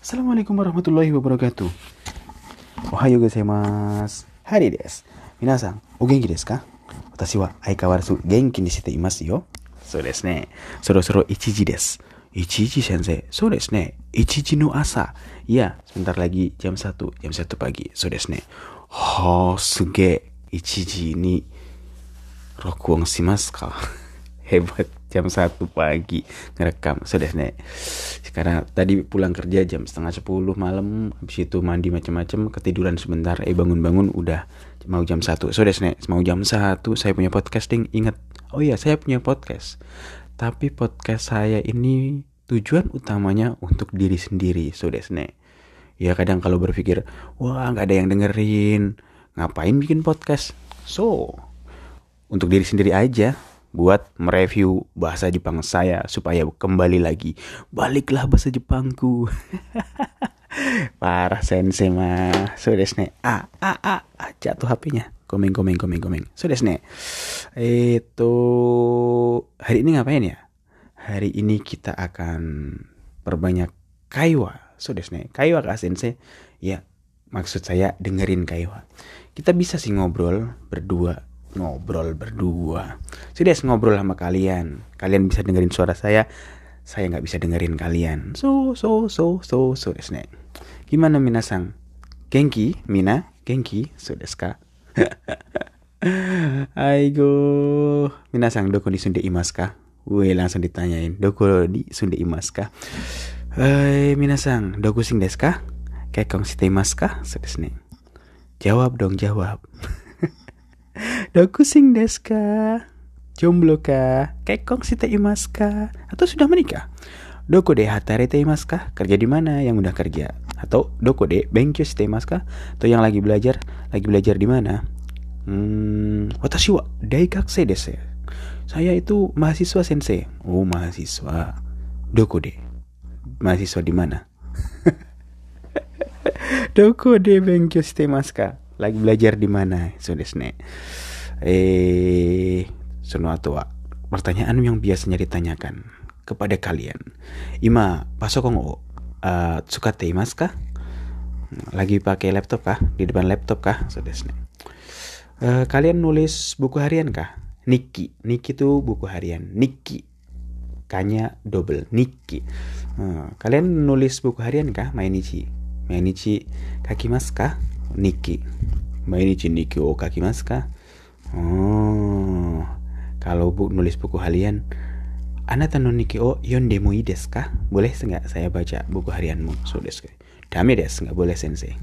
Assalamualaikum warahmatullahi wabarakatuh. おはようございます。ハリーです。皆さん、お元気ですか私は相変わらず元気にしていますよ。そうですね。そろそろ1時です。1時先生。そうですね。1時の朝。いや、sebentar lagi jam 1, jam 1 pagi。そうですね。はあ、すげえ。1時に録音しますかへばっ。Jam 1 pagi ngerekam. So desu ne. Sekarang tadi pulang kerja jam setengah 10 malam. Habis itu mandi macam-macam. Ketiduran sebentar. Eh bangun-bangun udah mau jam 1. So desu ne. Mau jam 1 saya punya podcasting. Ingat. Oh iya saya punya podcast. Tapi podcast saya ini tujuan utamanya untuk diri sendiri. So desu ne. Ya kadang kalau berpikir. Wah nggak ada yang dengerin. Ngapain bikin podcast? So. Untuk diri sendiri aja buat mereview bahasa Jepang saya supaya kembali lagi. Baliklah bahasa Jepangku. Parah sensei mah. So desu ne ah ah ah, ah. Jatuh HP-nya. Komeng komeng komeng komeng. So desu ne itu hari ini ngapain ya? Hari ini kita akan perbanyak kaiwa. So desu ne kaiwa kak sensei? Ya maksud saya dengerin kaiwa. Kita bisa sih ngobrol berdua ngobrol berdua. Sudah ngobrol sama kalian. Kalian bisa dengerin suara saya. Saya nggak bisa dengerin kalian. So so so so so desu ne. Gimana minasang? Genki? Mina? Genki? So desu ka? Aigo. Minasang doko ni sunde imasu ka? Langsung ditanyain. Doko di sunde imasu ka? Hai, minasang, doko sing desu ka? Kekong shite imasu ka? So desu ne. Jawab dong, jawab. Doku sing desu ka? Jomblo ka? Kekong shite imasu ka? Atau sudah menikah? Doko de hatarete imasu ka? Kerja di mana yang udah kerja? Atau doko de benkyo shite imasu ka? Atau yang lagi belajar? Lagi belajar di mana? Hmm, watashi wa daikakusei desu. Saya itu mahasiswa sensei. Oh, mahasiswa. Doko de? Mahasiswa di mana? Doko de benkyo shite imasu ka? Lagi belajar di mana? So desu ne. Eh, sunoato wa pertanyaan yang biasanya ditanyakan kepada kalian. Ima pasokong o uh, tsukatte imasu ka? Lagi pakai laptop kah? Di depan laptop kah? So desu ne. Eh, kalian nulis buku harian kah? Nikki. Nikki itu buku harian. Nikki. Kanya double. Nikki. Eh, kalian nulis buku harian kah? Mainichi. Mainichi kakimasu ka? Nikki. Mainichi Nikki o kakimasu ka? Oh, kalau bu nulis buku harian, Anata no Nikki o yondemo ii desu ka? Boleh nggak saya baca buku harianmu? So desu. Dame desu, nggak boleh sensei.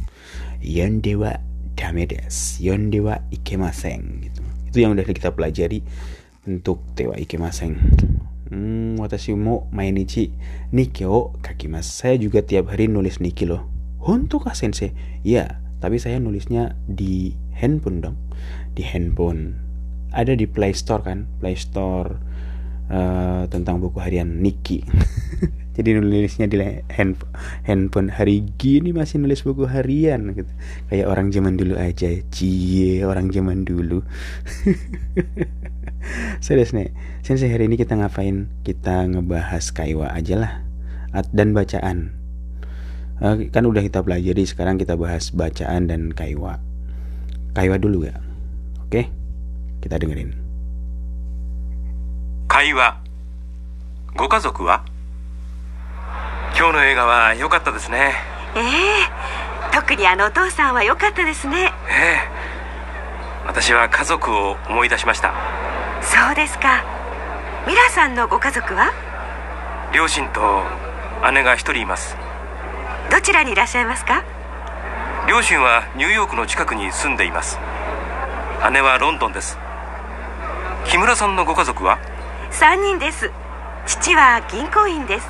Yonde wa dame desu. Yonde wa ikemasen. Gitu. Itu yang udah kita pelajari bentuk tewa ikemasen. Hmm, watashi mo mainichi Nikki o kakimasu. Saya juga tiap hari nulis Nikki loh. Kah sensei? Iya, tapi saya nulisnya di handphone dong di handphone. Ada di Play Store kan? Play Store uh, tentang buku harian Niki. Jadi nulisnya di hand, handphone hari gini masih nulis buku harian gitu. Kayak orang zaman dulu aja. Cie orang zaman dulu. Serius nih sensei hari ini kita ngapain? Kita ngebahas kaiwa aja lah. Dan bacaan. Uh, kan udah kita pelajari sekarang kita bahas bacaan dan kaiwa. Kaiwa dulu ya oke kita dengerin. 会話。ご家族は？今日の映画は良かったですね。ええ。特にあのお父さんは良かったですね。ええ。私は家族を思い出しました。そうですか。ミラさんのご家族は？両親と姉が一人います。どちらにいらっしゃいますか？両親はニューヨークの近くに住んでいます姉はロンドンです木村さんのご家族は3人です父は銀行員です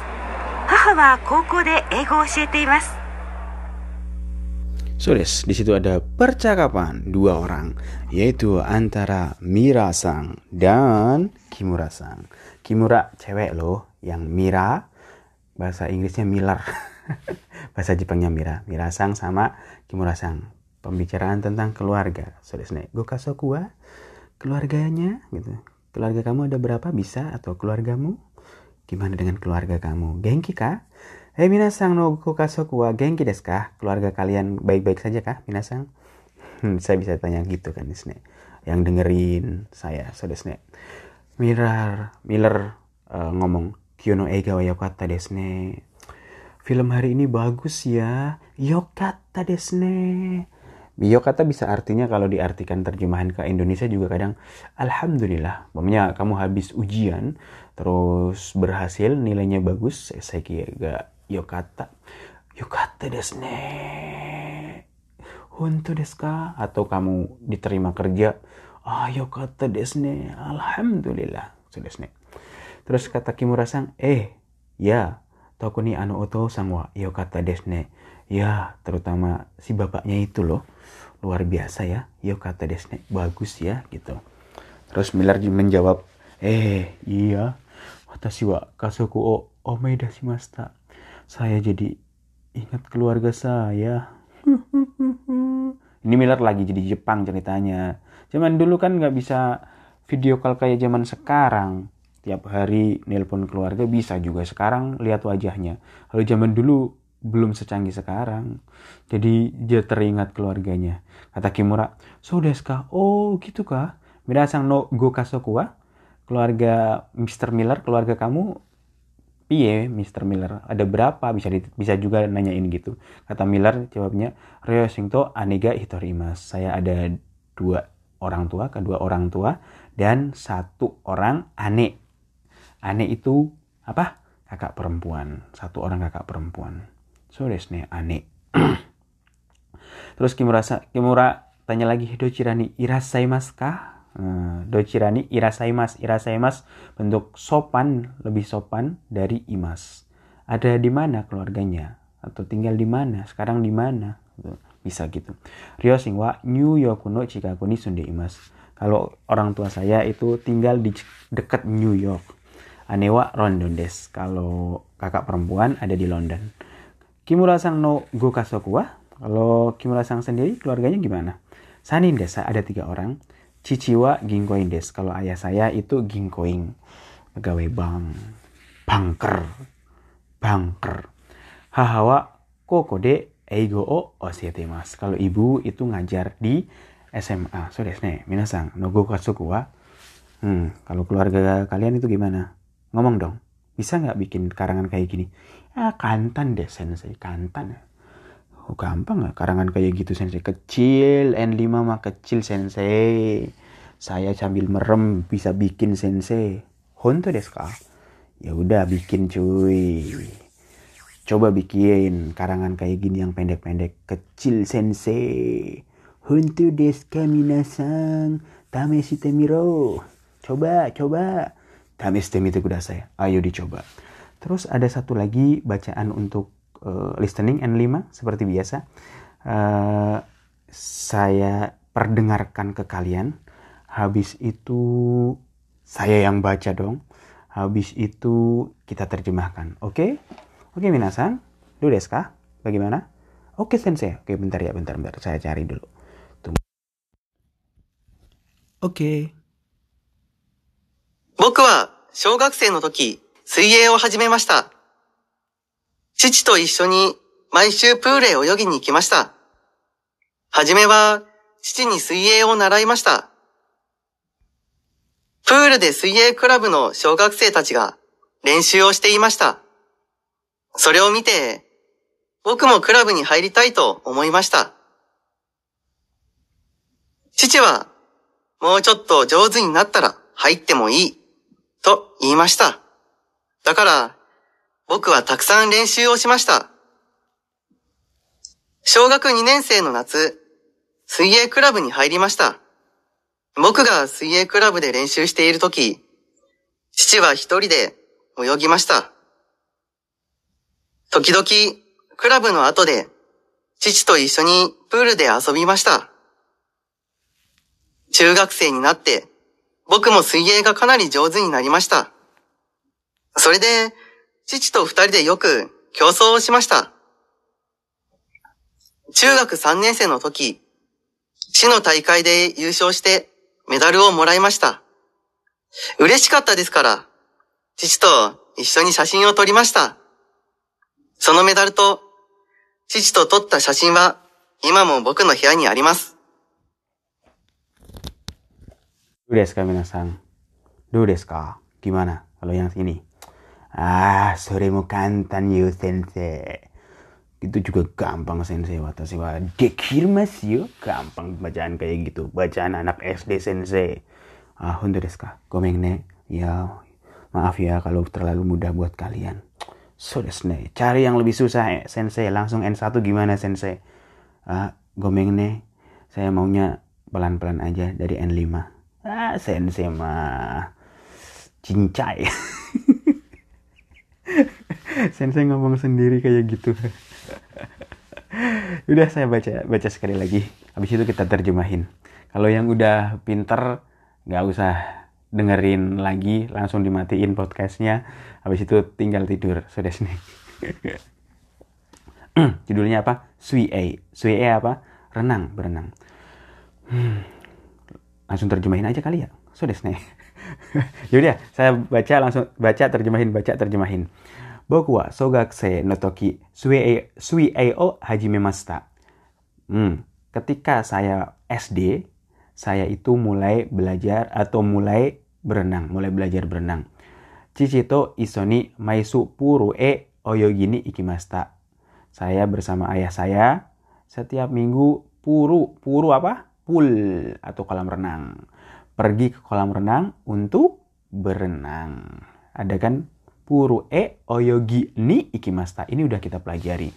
母は高校で英語を教えています So des, di situ ada percakapan dua orang, yaitu antara Mira Sang dan Kimura Sang. Kimura cewek loh, yang Mira bahasa Inggrisnya Miller, bahasa Jepangnya Mira. Mira Sang sama Kimura Sang. Pembicaraan tentang keluarga. So des ne, gokasoku wa keluarganya gitu. Keluarga kamu ada berapa bisa atau keluargamu? Gimana dengan keluarga kamu? Genki kah? Hei minasang no gokasoku wa genki desu ka? Keluarga kalian baik-baik saja kah minasang? Hmm, saya bisa tanya gitu kan Disney. Yang dengerin saya, so Disney. Miller, uh, ngomong, Kyono eiga wa yokata desne. Film hari ini bagus ya. Yokata desne. Yokata bisa artinya kalau diartikan terjemahan ke Indonesia juga kadang Alhamdulillah. Pokoknya kamu habis ujian, terus berhasil, nilainya bagus. Saya kira yokata. Yokata desne. Honto desu ka? Atau kamu diterima kerja. Ah, yokata desne. Alhamdulillah. So desne. Terus kata Kimura-san, eh, ya, toko ni ano oto sang wa yokata desne. Ya, terutama si bapaknya itu loh. Luar biasa ya. Yokata desne. Bagus ya, gitu. Terus Miller menjawab, eh, iya. Watashi wa kasoku o omaida shimashita. Saya jadi ingat keluarga saya. Ini Miller lagi jadi Jepang ceritanya. Zaman dulu kan nggak bisa video call kayak zaman sekarang. Tiap hari nelpon keluarga bisa juga. Sekarang lihat wajahnya. Kalau zaman dulu belum secanggih sekarang. Jadi dia teringat keluarganya. Kata Kimura, so desu Oh gitu kah? Mirasang no go kasoku? Keluarga Mr. Miller, keluarga kamu piye Mr. Miller ada berapa bisa di, bisa juga nanyain gitu kata Miller jawabnya Ryo Singto anega hitorimas saya ada dua orang tua kedua orang tua dan satu orang ane ane itu apa kakak perempuan satu orang kakak perempuan so desne ane. Terus Kimura Kimura tanya lagi Dochirani irasaimasu kah? Uh, dochirani irasaimas irasaimas. Bentuk sopan lebih sopan dari imas. Ada di mana keluarganya? Atau tinggal di mana? Sekarang di mana? Bisa gitu. Rio Singwa New York no Chicago ni sunde imas. Kalau orang tua saya itu tinggal di dekat New York. Anewa London des kalau kakak perempuan ada di London Kimura Sang no Gokasoku wa kalau Kimura Sang sendiri keluarganya gimana Sanin desa ada tiga orang Ciciwa ginkoin des. Kalau ayah saya itu ginkoing. Pegawai bank. Banker. Banker. Hahawa koko de eigo o osiete mas. Kalau ibu itu ngajar di SMA. So desne, minasang, nogo kasuku wa. Hmm, kalau keluarga kalian itu gimana? Ngomong dong. Bisa nggak bikin karangan kayak gini? Ah, kantan deh sensei, kantan. Oh, gampang lah karangan kayak gitu sensei. Kecil N5 mah kecil sensei. Saya sambil merem bisa bikin sensei. Honto desu ka? Ya udah bikin cuy. Coba bikin karangan kayak gini yang pendek-pendek. Kecil sensei. Honto desu ka minasan? Tameshite miro coba coba. Tameshite mite kudasai ayo dicoba terus ada satu lagi bacaan untuk uh, listening N5 seperti biasa. Uh, saya perdengarkan ke kalian. Habis itu saya yang baca dong. Habis itu kita terjemahkan. Oke? Okay? Oke, okay, minasan. Du desu ka? Bagaimana? Oke, okay, sensei. Oke, okay, bentar ya, bentar, bentar. Saya cari dulu. Tunggu. Oke. Okay. 僕は小学生の時、 水泳を始めました。父と一緒に毎週プールへ泳ぎに行きました。はじめは父に水泳を習いました。プールで水泳クラブの小学生たちが練習をしていました。それを見て、僕もクラブに入りたいと思いました。父は、もうちょっと上手になったら入ってもいい、と言いました。だから、僕はたくさん練習をしました。小学2年生の夏、水泳クラブに入りました。僕が水泳クラブで練習しているとき、父は一人で泳ぎました。時々、クラブの後で、父と一緒にプールで遊びました。中学生になって、僕も水泳がかなり上手になりました。それで、父と二人でよく競争をしました。中学3年生の時、市の大会で優勝してメダルをもらいました。嬉しかったですから、父と一緒に写真を撮りました。そのメダルと、父と撮った写真は、今も僕の部屋にあります。Do desu ka minasan? Do desu ka? Gimana kalau yang ini? Ah, soremu kantan yo sensei. Itu juga gampang sensei watashi wa dekirimasu yo. Gampang bacaan kayak gitu. Bacaan anak SD sensei. Ah, honto desu ka? Gomen ne. Ya, maaf ya kalau terlalu mudah buat kalian. So desu ne. Cari yang lebih susah eh, sensei. Langsung N1 gimana sensei? Ah, gomen ne. Saya maunya pelan-pelan aja dari N5. Ah, sensei mah cincai. sensei ngomong sendiri kayak gitu. udah saya baca baca sekali lagi. Habis itu kita terjemahin. Kalau yang udah pinter nggak usah dengerin lagi, langsung dimatiin podcastnya. Habis itu tinggal tidur. Sudah sini. Judulnya apa? Sui A. Sui A apa? Renang, berenang. Hmm, langsung terjemahin aja kali ya. Sudah sini. Yaudah, saya baca langsung baca terjemahin baca terjemahin. Boku wa sogakusei no toki sui sui A o hajimemashita. Hmm, ketika saya SD, saya itu mulai belajar atau mulai berenang, mulai belajar berenang. Cici to isoni maisu puru e oyogi ni ikimashita. Saya bersama ayah saya setiap minggu puru, puru apa? Pool atau kolam renang. Pergi ke kolam renang untuk berenang. Ada kan? Puru e oyogi ni ikimashita. Ini udah kita pelajari.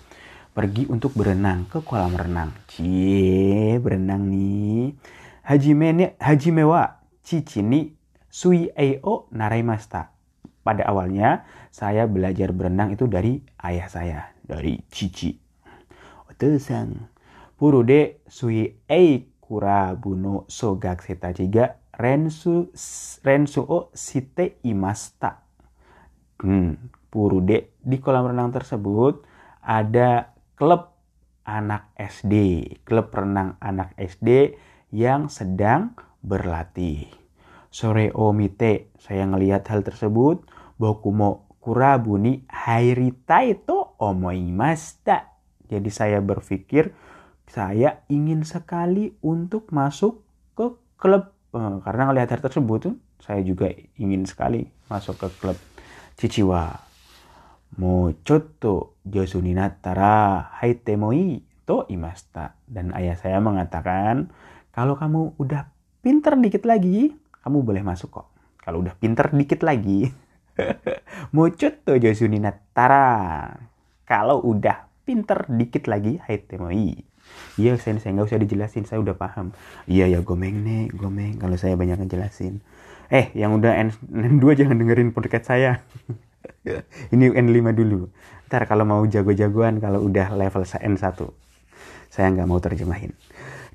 Pergi untuk berenang ke kolam renang. Cie, berenang nih. Hajime, ne, hajime wa cici ni sui e o naraimashita. Pada awalnya, saya belajar berenang itu dari ayah saya. Dari cici. Otosan. Puru de sui e kurabu no sogakusei tachi ga rensu o shite imashita. Hmm, puru de di kolam renang tersebut ada klub anak SD, klub renang anak SD yang sedang berlatih. Sore omite, saya ngelihat hal tersebut, bokumo kurabu ni hairitai to omoimashita. Jadi saya berpikir saya ingin sekali untuk masuk ke klub karena ngelihat hal tersebut saya juga ingin sekali masuk ke klub Cichiwa. Mo chotto josu ni nattara haite mo ii to imashita. Dan ayah saya mengatakan, kalau kamu udah pinter dikit lagi, kamu boleh masuk kok. Kalau udah pinter dikit lagi, mo chotto josu ni nattara. Kalau udah pinter dikit lagi, haite mo ii. Iya saya saya nggak usah dijelasin saya udah paham. Iya ya gomeng nih gomeng kalau saya banyak ngejelasin. Eh yang udah N, N2 jangan dengerin podcast saya. Ini N5 dulu. Ntar kalau mau jago-jagoan kalau udah level N1 saya nggak mau terjemahin.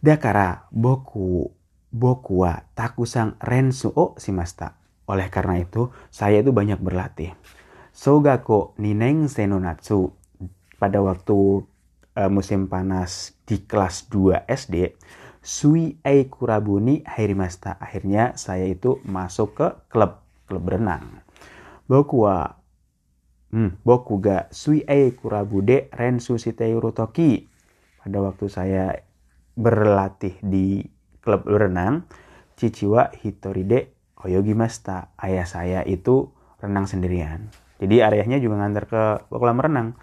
Dakara boku boku wa takusang rensu o shimashita. Oleh karena itu saya itu banyak berlatih. Sogako nineng senonatsu pada waktu uh, musim panas di kelas 2 SD, Sui Ei Kurabuni Hairimasta. Akhirnya saya itu masuk ke klub klub berenang. Boku wa hmm, boku ga Sui Ei Kurabude Rensu Shitei Urotoki. Pada waktu saya berlatih di klub berenang, Cici wa Hitoride Oyogi Masta. Ayah saya itu renang sendirian. Jadi ayahnya juga ngantar ke kolam renang.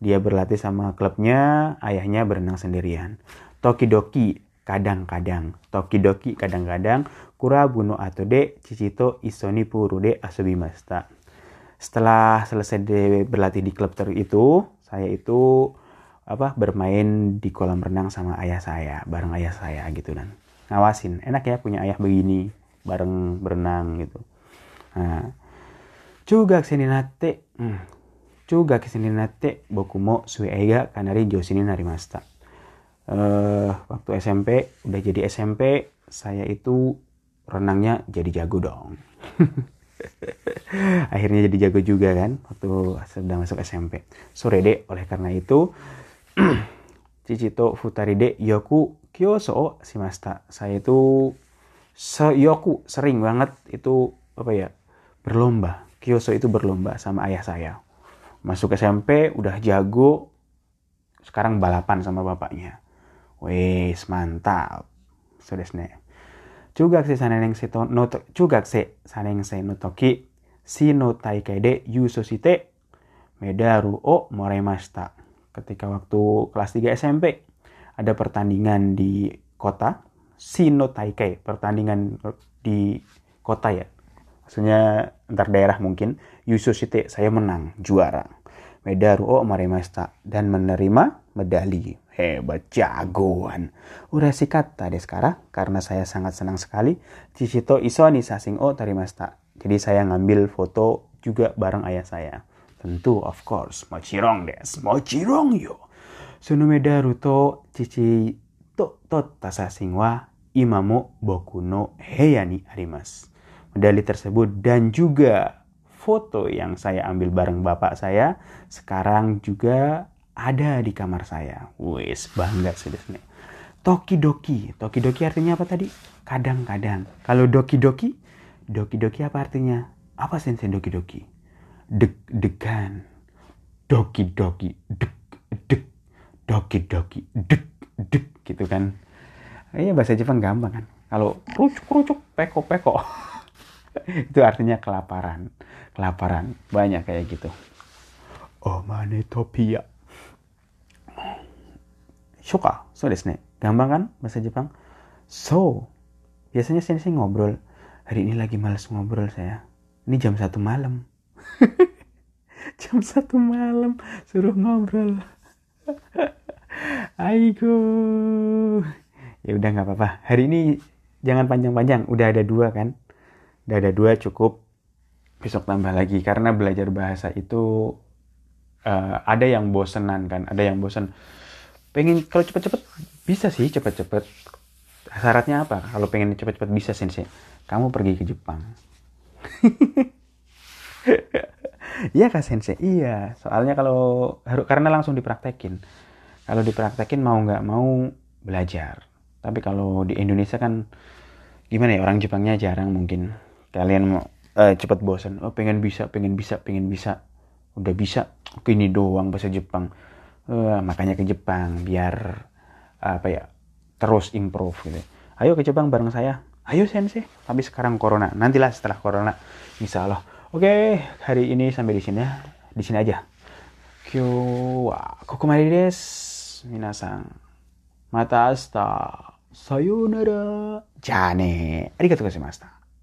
Dia berlatih sama klubnya, ayahnya berenang sendirian. Tokidoki, kadang-kadang. Tokidoki, kadang-kadang. Kurabuno atau de cicito isoni purude asubimasta. Setelah selesai berlatih di klub itu, saya itu apa bermain di kolam renang sama ayah saya, bareng ayah saya gitu dan ngawasin. Enak ya punya ayah begini, bareng berenang gitu. Nah, juga ke sini nate, hmm, 中学生になって僕も水泳がかなり上手になりました。Uh, waktu SMP, udah jadi SMP, saya itu renangnya jadi jago dong. Akhirnya jadi jago juga kan, waktu sedang masuk SMP. Sore deh, oleh karena itu, Cici to futari de yoku kyoso o shimashita. Saya itu se yoku sering banget itu apa ya berlomba. Kyoso itu berlomba sama ayah saya Masuk SMP udah jago, sekarang balapan sama bapaknya. Wes mantap. Sudah Chugak Juga si saneng to no cugak sih saneng si no toki si no de medaru o moremasta. Ketika waktu kelas 3 SMP ada pertandingan di kota Sino taikei pertandingan di kota ya, Maksudnya antar daerah mungkin. Yusu Shite, saya menang, juara. Medaru o marimashita dan menerima medali. Hebat, jagoan. Urasi kata sekarang karena saya sangat senang sekali. Chichito iso ni sasing o tarimashita. Jadi saya ngambil foto juga bareng ayah saya. Tentu, of course, mochirong des, mochirong yo. Suno medaru to chichi to totta sasing wa imamo boku no heya ni arimasu. Medali tersebut dan juga foto yang saya ambil bareng bapak saya sekarang juga ada di kamar saya. Wes, bangga sudah nih. Tokidoki. Tokidoki artinya apa tadi? Kadang-kadang. Kalau doki-doki, doki-doki apa artinya? Apa sensei doki-doki? Deg-degan. Doki-doki. Deg-deg. Doki-doki. Deg-deg. Gitu kan. Iya bahasa Jepang gampang kan. Kalau rucuk-rucuk, peko-peko. itu artinya kelaparan. Kelaparan. Banyak kayak gitu. Omanetopia. Shoka. So desu ne. Gampang kan bahasa Jepang? So. Biasanya sensei ngobrol. Hari ini lagi males ngobrol saya. Ini jam satu malam. jam satu malam. Suruh ngobrol. Aigo. Ya udah nggak apa-apa. Hari ini jangan panjang-panjang. Udah ada dua kan? Udah ada dua cukup. Besok tambah lagi. Karena belajar bahasa itu eh, ada yang bosenan kan. Ada yang bosen. Pengen kalau cepet-cepet bisa sih cepet-cepet. Syaratnya apa? Kalau pengen cepet-cepet bisa sensei. Kamu pergi ke Jepang. Iya kak sensei? Iya. Soalnya kalau harus karena langsung dipraktekin. Kalau dipraktekin mau nggak mau belajar. Tapi kalau di Indonesia kan gimana ya orang Jepangnya jarang mungkin. Kalian mau eh, cepet bosan. Oh pengen bisa, pengen bisa, pengen bisa. Udah bisa. Oke ini doang bahasa Jepang. Eh, makanya ke Jepang biar apa ya terus improve gitu. Ayo ke Jepang bareng saya. Ayo sensei. Tapi sekarang corona. Nantilah setelah corona. Insya Allah. Oke, hari ini sampai di sini ya. Di sini aja. Kyo wa kokomari desu. Minasan. Mata asta. Sayonara. Jane. Arigatou gozaimashita.